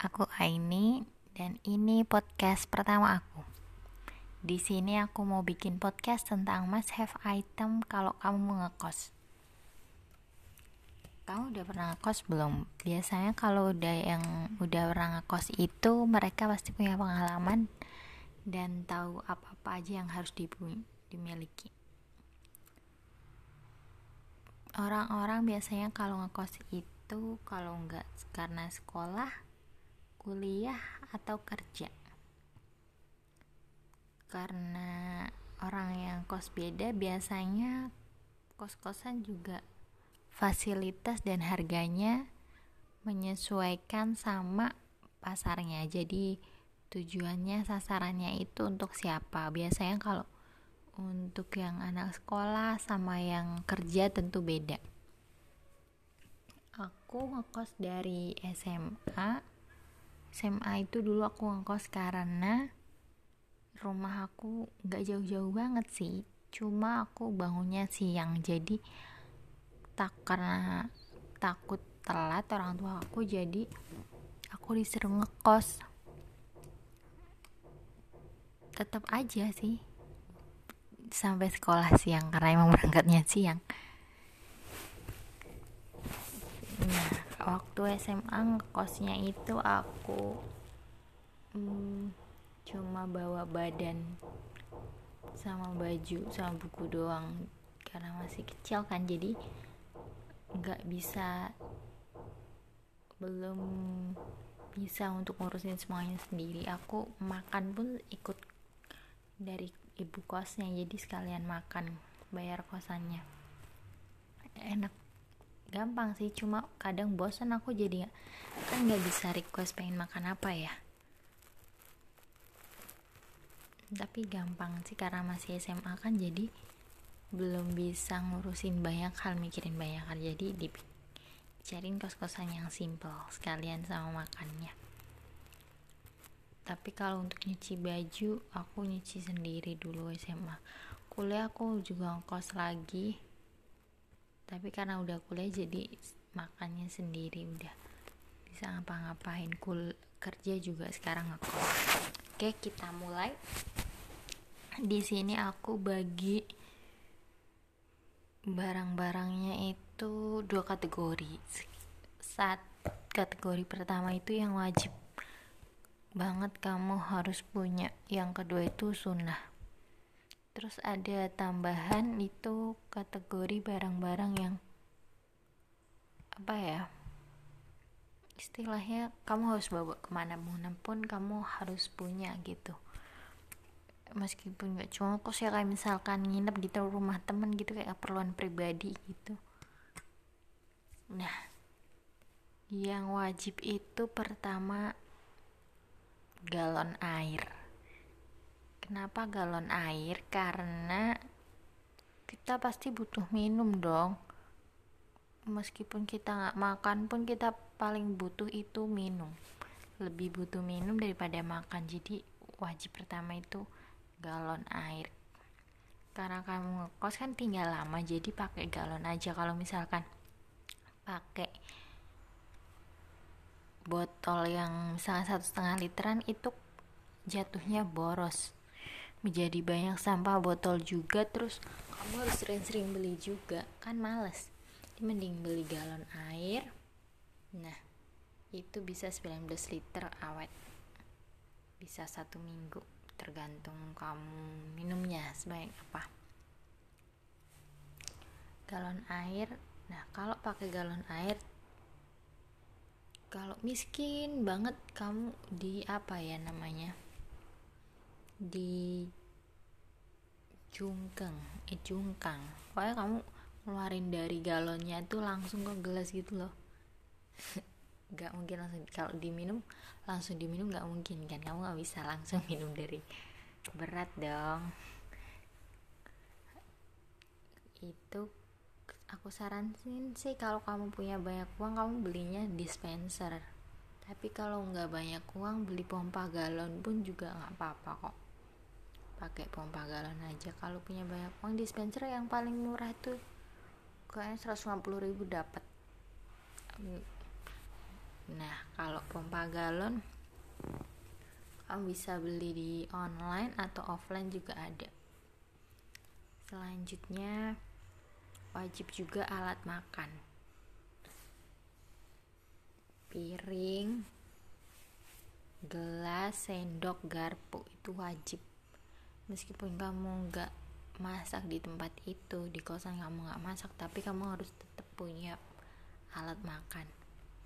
aku Aini dan ini podcast pertama aku. Di sini aku mau bikin podcast tentang must have item kalau kamu mau ngekos. Kamu udah pernah ngekos belum? Biasanya kalau udah yang udah pernah ngekos itu mereka pasti punya pengalaman dan tahu apa-apa aja yang harus dimiliki. Orang-orang biasanya kalau ngekos itu kalau nggak karena sekolah kuliah atau kerja? Karena orang yang kos beda biasanya kos-kosan juga fasilitas dan harganya menyesuaikan sama pasarnya. Jadi tujuannya sasarannya itu untuk siapa? Biasanya kalau untuk yang anak sekolah sama yang kerja tentu beda. Aku ngekos dari SMA SMA itu dulu aku ngekos karena rumah aku gak jauh-jauh banget sih. Cuma aku bangunnya siang jadi tak karena takut telat orang tua aku jadi aku disuruh ngekos. Tetap aja sih. Sampai sekolah siang karena emang berangkatnya siang. Nah waktu SMA kosnya itu aku hmm, cuma bawa badan sama baju sama buku doang. Karena masih kecil kan jadi nggak bisa belum bisa untuk ngurusin semuanya sendiri. Aku makan pun ikut dari ibu kosnya jadi sekalian makan bayar kosannya. Enak gampang sih cuma kadang bosan aku jadi kan nggak bisa request pengen makan apa ya? Tapi gampang sih karena masih SMA kan jadi belum bisa ngurusin banyak hal mikirin banyak hal. Jadi dicariin kos-kosan yang simple sekalian sama makannya. Tapi kalau untuk nyuci baju aku nyuci sendiri dulu SMA kuliah aku juga ngkos lagi tapi karena udah kuliah jadi makannya sendiri udah. Bisa ngapa-ngapain. Kul kerja juga sekarang aku oke kita mulai. Di sini aku bagi barang-barangnya itu dua kategori. Saat kategori pertama itu yang wajib banget kamu harus punya. Yang kedua itu sunnah terus ada tambahan itu kategori barang-barang yang apa ya istilahnya kamu harus bawa ke mana-mana pun kamu harus punya gitu. Meskipun gak cuma kok ya kayak misalkan nginep di rumah temen gitu kayak keperluan pribadi gitu. Nah yang wajib itu pertama galon air Kenapa galon air? Karena kita pasti butuh minum dong. Meskipun kita nggak makan pun kita paling butuh itu minum. Lebih butuh minum daripada makan. Jadi wajib pertama itu galon air. Karena kamu ngekos kan tinggal lama, jadi pakai galon aja. Kalau misalkan pakai botol yang misalnya satu setengah literan itu jatuhnya boros menjadi banyak sampah botol juga terus kamu harus sering-sering beli juga. Kan males. Jadi mending beli galon air. Nah itu bisa 19 liter awet. Bisa satu minggu tergantung kamu minumnya sebaik apa. Galon air. Nah kalau pakai galon air kalau miskin banget kamu di apa ya namanya di jungkeng. Eh jungkang. Pokoknya kamu ngeluarin dari galonnya tuh langsung ke gelas gitu loh. Nggak mungkin langsung kalau diminum langsung diminum nggak mungkin kan? Kamu nggak bisa langsung minum dari berat dong. Itu aku saranin sih kalau kamu punya banyak uang kamu belinya dispenser. Tapi kalau nggak banyak uang beli pompa galon pun juga nggak apa-apa kok pakai pompa galon aja. Kalau punya banyak uang dispenser yang paling murah tuh kayaknya 150 ribu dapat nah kalau pompa galon kamu bisa beli di online atau offline juga ada. Selanjutnya wajib juga alat makan. Piring gelas sendok garpu itu wajib meskipun kamu nggak masak di tempat itu di kosan kamu nggak masak tapi kamu harus tetap punya alat makan.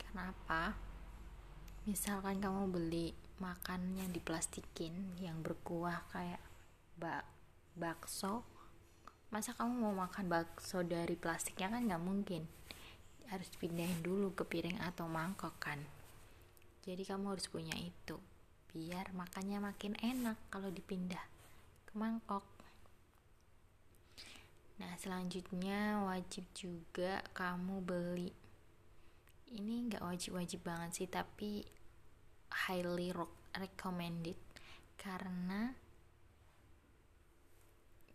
Kenapa? Misalkan kamu beli makan yang diplastikin yang berkuah kayak bak bakso masa kamu mau makan bakso dari plastiknya? Kan nggak mungkin. Harus pindahin dulu ke piring atau mangkok kan. Jadi kamu harus punya itu biar makannya makin enak kalau dipindah mangkok. Nah selanjutnya wajib juga kamu beli. Ini nggak wajib-wajib banget sih tapi highly recommended. Karena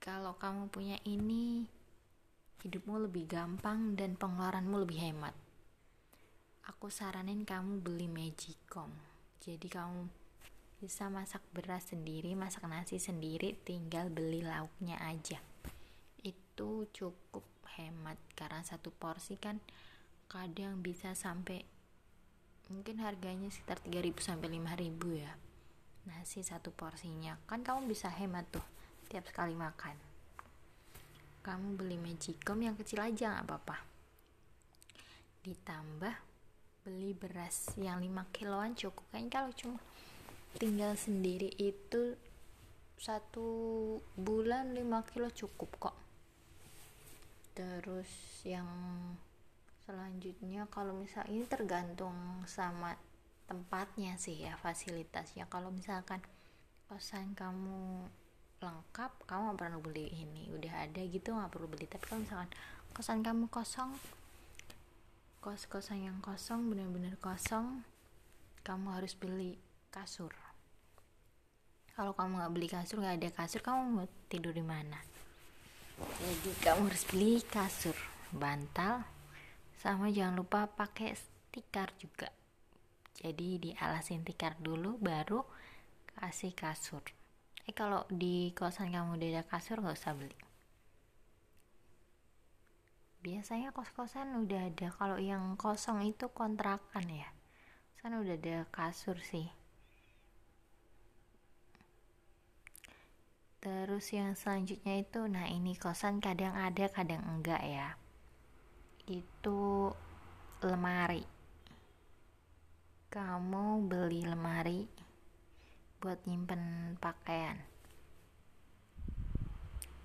kalau kamu punya ini hidupmu lebih gampang dan pengeluaranmu lebih hemat. Aku saranin kamu beli magicom. Jadi kamu bisa masak beras sendiri masak nasi sendiri tinggal beli lauknya aja. Itu cukup hemat karena satu porsi kan kadang bisa sampai mungkin harganya sekitar 3000 sampai 5000 ya. Nasi satu porsinya. Kan kamu bisa hemat tuh tiap sekali makan. Kamu beli magicom yang kecil aja nggak apa-apa. Ditambah beli beras yang 5 kiloan cukup. Kayaknya kalau cuma tinggal sendiri itu satu bulan 5 kilo cukup kok. Terus yang selanjutnya kalau misal ini tergantung sama tempatnya sih ya fasilitasnya. Kalau misalkan kosan kamu lengkap kamu nggak perlu beli ini udah ada gitu nggak perlu beli. Tapi kalau misalkan kosan kamu kosong kos-kosan yang kosong benar-benar kosong kamu harus beli kasur kalau kamu nggak beli kasur nggak ada kasur kamu mau tidur di mana? Jadi kamu harus beli kasur bantal sama jangan lupa pakai tikar juga. Jadi dialasin tikar dulu baru kasih kasur. Eh kalau di kosan kamu udah ada kasur nggak usah beli. Biasanya kos-kosan udah ada. Kalau yang kosong itu kontrakan ya. Sana udah ada kasur sih terus yang selanjutnya itu nah ini kosan kadang ada kadang enggak ya. Itu lemari. Kamu beli lemari buat nyimpen pakaian.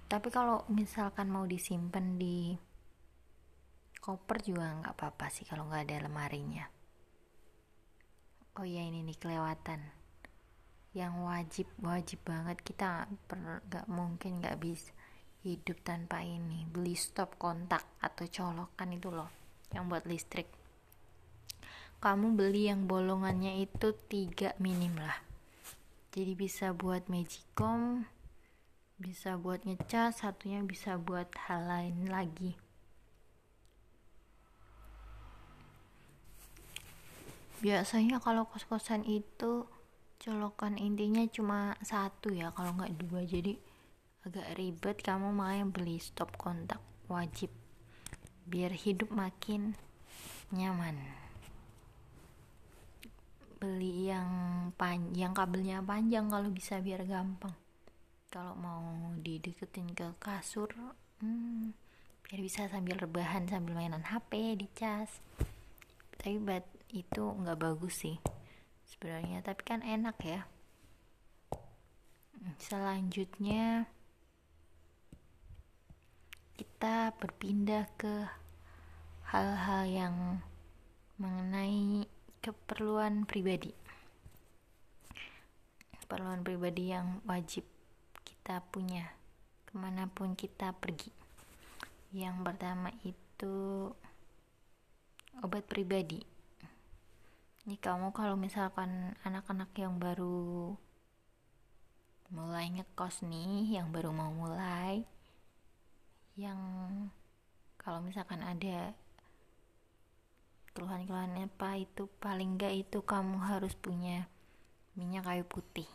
Tapi kalau misalkan mau disimpan di koper juga nggak apa-apa sih kalau nggak ada lemarinya. Oh ya ini nih kelewatan yang wajib wajib banget. Kita nggak mungkin nggak bisa hidup tanpa ini. Beli stop kontak atau colokan itu loh yang buat listrik. Kamu beli yang bolongannya itu tiga minim lah. Jadi bisa buat magicom bisa buat ngecas satunya bisa buat hal lain lagi. Biasanya kalau kos-kosan itu colokan intinya cuma satu ya kalau nggak dua. Jadi agak ribet kamu makanya beli stop kontak wajib biar hidup makin nyaman. Beli yang panjang kabelnya panjang kalau bisa biar gampang. Kalau mau dideketin ke kasur hmm, biar bisa sambil rebahan sambil mainan HP dicas tapi buat itu nggak bagus sih sebenarnya tapi kan enak ya. Selanjutnya kita berpindah ke hal-hal yang mengenai keperluan pribadi. Keperluan pribadi yang wajib kita punya ke mana pun kita pergi. Yang pertama itu obat pribadi ini kamu kalau misalkan anak-anak yang baru mulai ngekos nih yang baru mau mulai yang kalau misalkan ada keluhan-keluhan apa itu paling enggak itu kamu harus punya minyak kayu putih.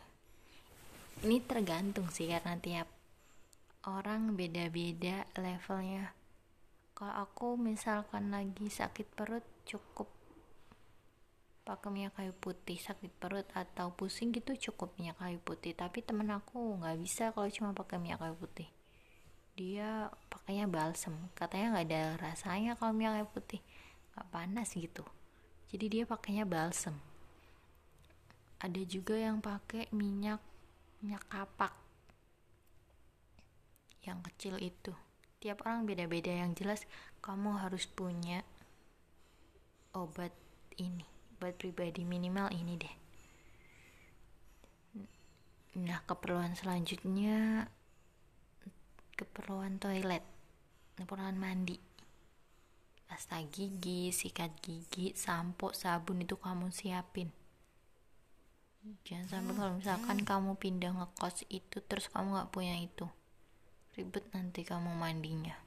Ini tergantung sih karena tiap orang beda-beda levelnya. Kalau aku misalkan lagi sakit perut cukup pakai minyak kayu putih sakit perut atau pusing gitu cukup minyak kayu putih. Tapi temen aku nggak bisa kalau cuma pakai minyak kayu putih. Dia pakainya balsem katanya nggak ada rasanya kalau minyak kayu putih. Nggak panas gitu. Jadi dia pakainya balsem. Ada juga yang pakai minyak minyak kapak. Yang kecil itu. Tiap orang beda-beda. Yang jelas kamu harus punya obat ini buat pribadi minimal ini deh. Nah keperluan selanjutnya keperluan toilet. Keperluan mandi. Pasta gigi sikat gigi sampo sabun itu kamu siapin. Jangan sampai kalau misalkan kamu pindah ngekos itu terus kamu nggak punya itu. Ribet nanti kamu mandinya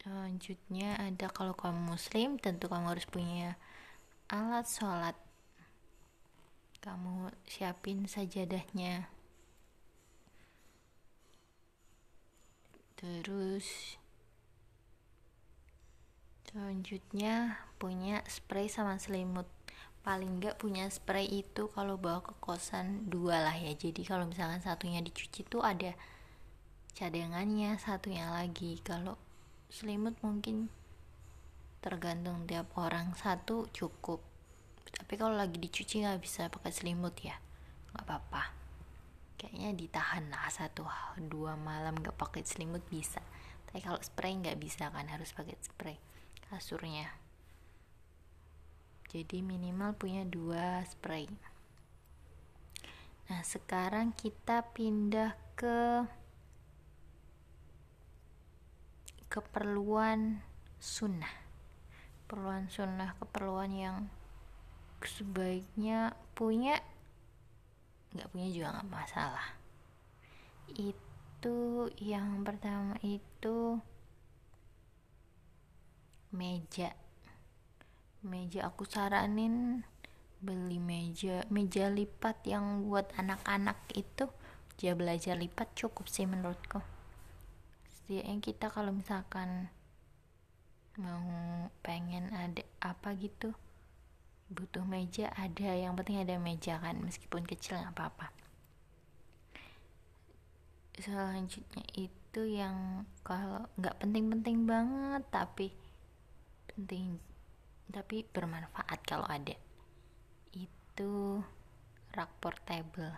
selanjutnya ada kalau kamu muslim tentu kamu harus punya alat sholat. Kamu siapin sajadahnya. Terus selanjutnya punya spray sama selimut. Paling enggak punya spray itu kalau bawa ke kosan dua lah ya. Jadi kalau misalkan satunya dicuci tuh ada cadangannya satunya lagi. Kalau selimut mungkin. Tergantung tiap orang. Satu cukup. Tapi kalau lagi dicuci nggak bisa pakai selimut ya. Nggak apa-apa. Kayaknya ditahan lah. Satu dua malam nggak pakai selimut bisa. Tapi kalau spray nggak bisa kan harus pakai spray kasurnya. Jadi minimal punya dua spray. Nah sekarang kita pindah ke keperluan sunnah. Keperluan sunnah keperluan yang sebaiknya punya nggak punya juga nggak masalah. Itu yang pertama itu meja. Meja aku saranin beli meja meja lipat yang buat anak-anak itu. Dia belajar lipat cukup sih menurutku setidaknya kita kalau misalkan mau pengen ada apa gitu butuh meja ada. Yang penting ada meja kan meskipun kecil nggak apa-apa. Selanjutnya itu yang kalau nggak penting-penting banget tapi penting tapi bermanfaat kalau ada. Itu rak portable.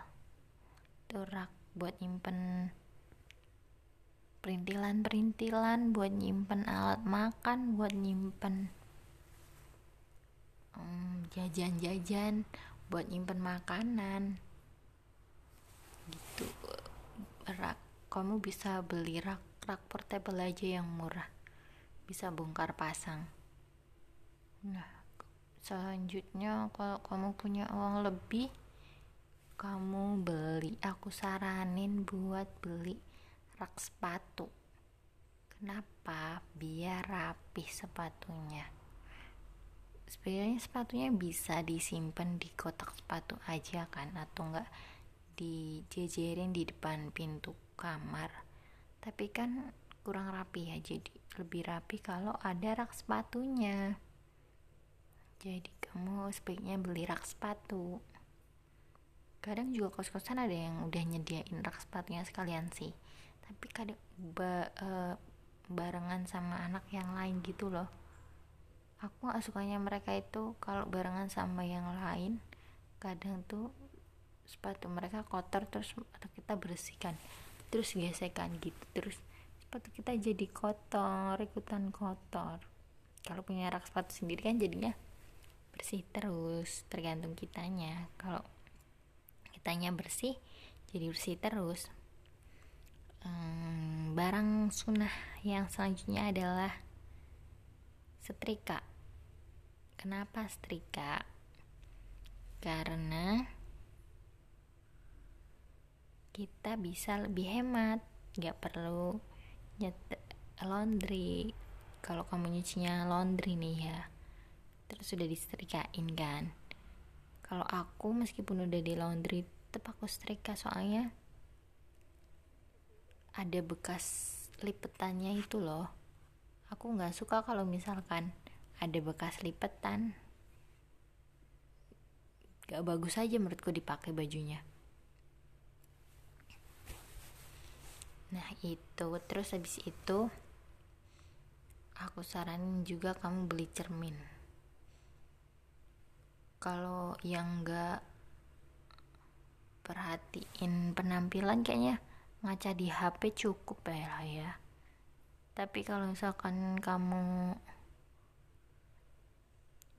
Itu rak buat nyimpen perintilan-perintilan buat nyimpen alat makan buat nyimpen um, jajan-jajan buat nyimpen makanan. Gitu. Rak kamu bisa beli rak rak portable aja yang murah. Bisa bongkar pasang. Nah selanjutnya kalau kamu punya uang lebih kamu beli. Aku saranin buat beli rak sepatu. Kenapa biar rapih sepatunya? Sebenarnya sepatunya bisa disimpan di kotak sepatu aja kan atau enggak dijejerin di depan pintu kamar. Tapi kan kurang rapi ya jadi lebih rapi kalau ada rak sepatunya. Jadi kamu sebaiknya beli rak sepatu. Kadang juga kos-kosan ada yang udah nyediain rak sepatunya sekalian sih tapi kadang ba, uh, barengan sama anak yang lain gitu loh. Aku gak sukanya mereka itu kalau barengan sama yang lain kadang tuh sepatu mereka kotor terus atau kita bersihkan terus gesekan gitu terus sepatu kita jadi kotor ikutan kotor. Kalau punya rak sepatu sendiri kan jadinya bersih terus tergantung kitanya. Kalau kitanya bersih jadi bersih terus hmm, barang sunnah yang selanjutnya adalah setrika. Kenapa setrika? Karena kita bisa lebih hemat nggak perlu nyet laundry. Kalau kamu nyucinya laundry nih ya terus sudah disetrikain kan. Kalau aku meskipun udah di laundry tetap aku setrika. Soalnya ada bekas lipetannya itu loh. Aku nggak suka kalau misalkan ada bekas lipetan. Gak bagus aja menurutku dipakai bajunya. Nah itu. Terus habis itu aku saranin juga kamu beli cermin. Kalau yang nggak perhatiin penampilan kayaknya ngaca di HP cukup ya lah ya. Tapi kalau misalkan kamu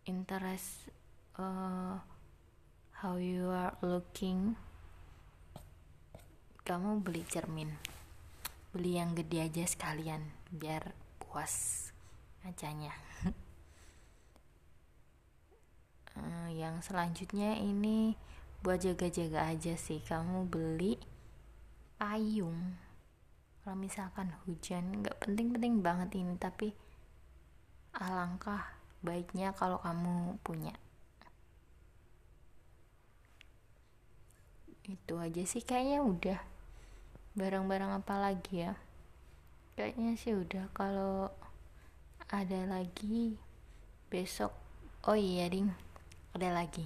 interest uh, how you are looking kamu beli cermin. Beli yang gede aja sekalian biar puas ngacanya. Uh, yang selanjutnya ini buat jaga-jaga aja sih. Kamu beli payung. Kalau misalkan hujan nggak penting-penting banget ini tapi alangkah baiknya kalau kamu punya. Itu aja sih kayaknya udah. Barang-barang apa lagi ya? Kayaknya sih udah. Kalau ada lagi besok. Oh iya ding. Ada lagi.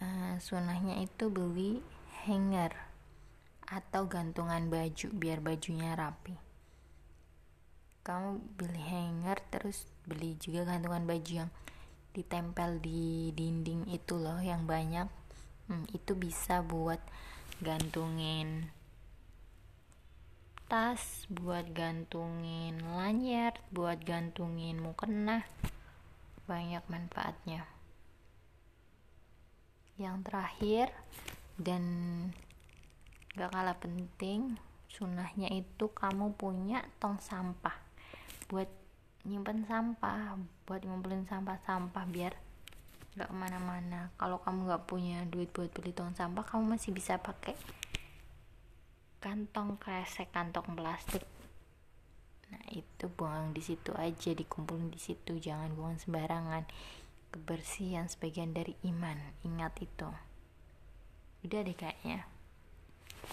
Uh, sunahnya itu beli hanger atau gantungan baju biar bajunya rapi? Kamu beli hanger terus beli juga gantungan baju yang ditempel di dinding itu loh yang banyak. Hmm, itu bisa buat gantungin tas buat gantungin lanyard buat gantungin mukena. Banyak manfaatnya. Yang terakhir dan gak kalah penting sunahnya itu kamu punya tong sampah. Buat nyimpen sampah buat ngumpulin sampah-sampah biar gak ke mana-mana. Kalau kamu gak punya duit buat beli tong sampah kamu masih bisa pakai kantong kresek kantong plastik. Nah itu buang di situ aja dikumpulin di situ. Jangan buang sembarangan. Kebersihan sebagian dari iman. Ingat itu. Udah deh kayaknya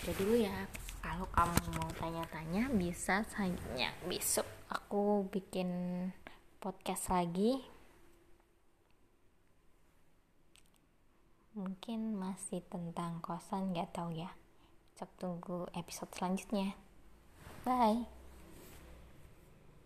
udah dulu ya kalau kamu mau tanya-tanya bisa tanya besok. Aku bikin podcast lagi. Mungkin masih tentang kosan nggak tahu ya. Cek tunggu episode selanjutnya. Bye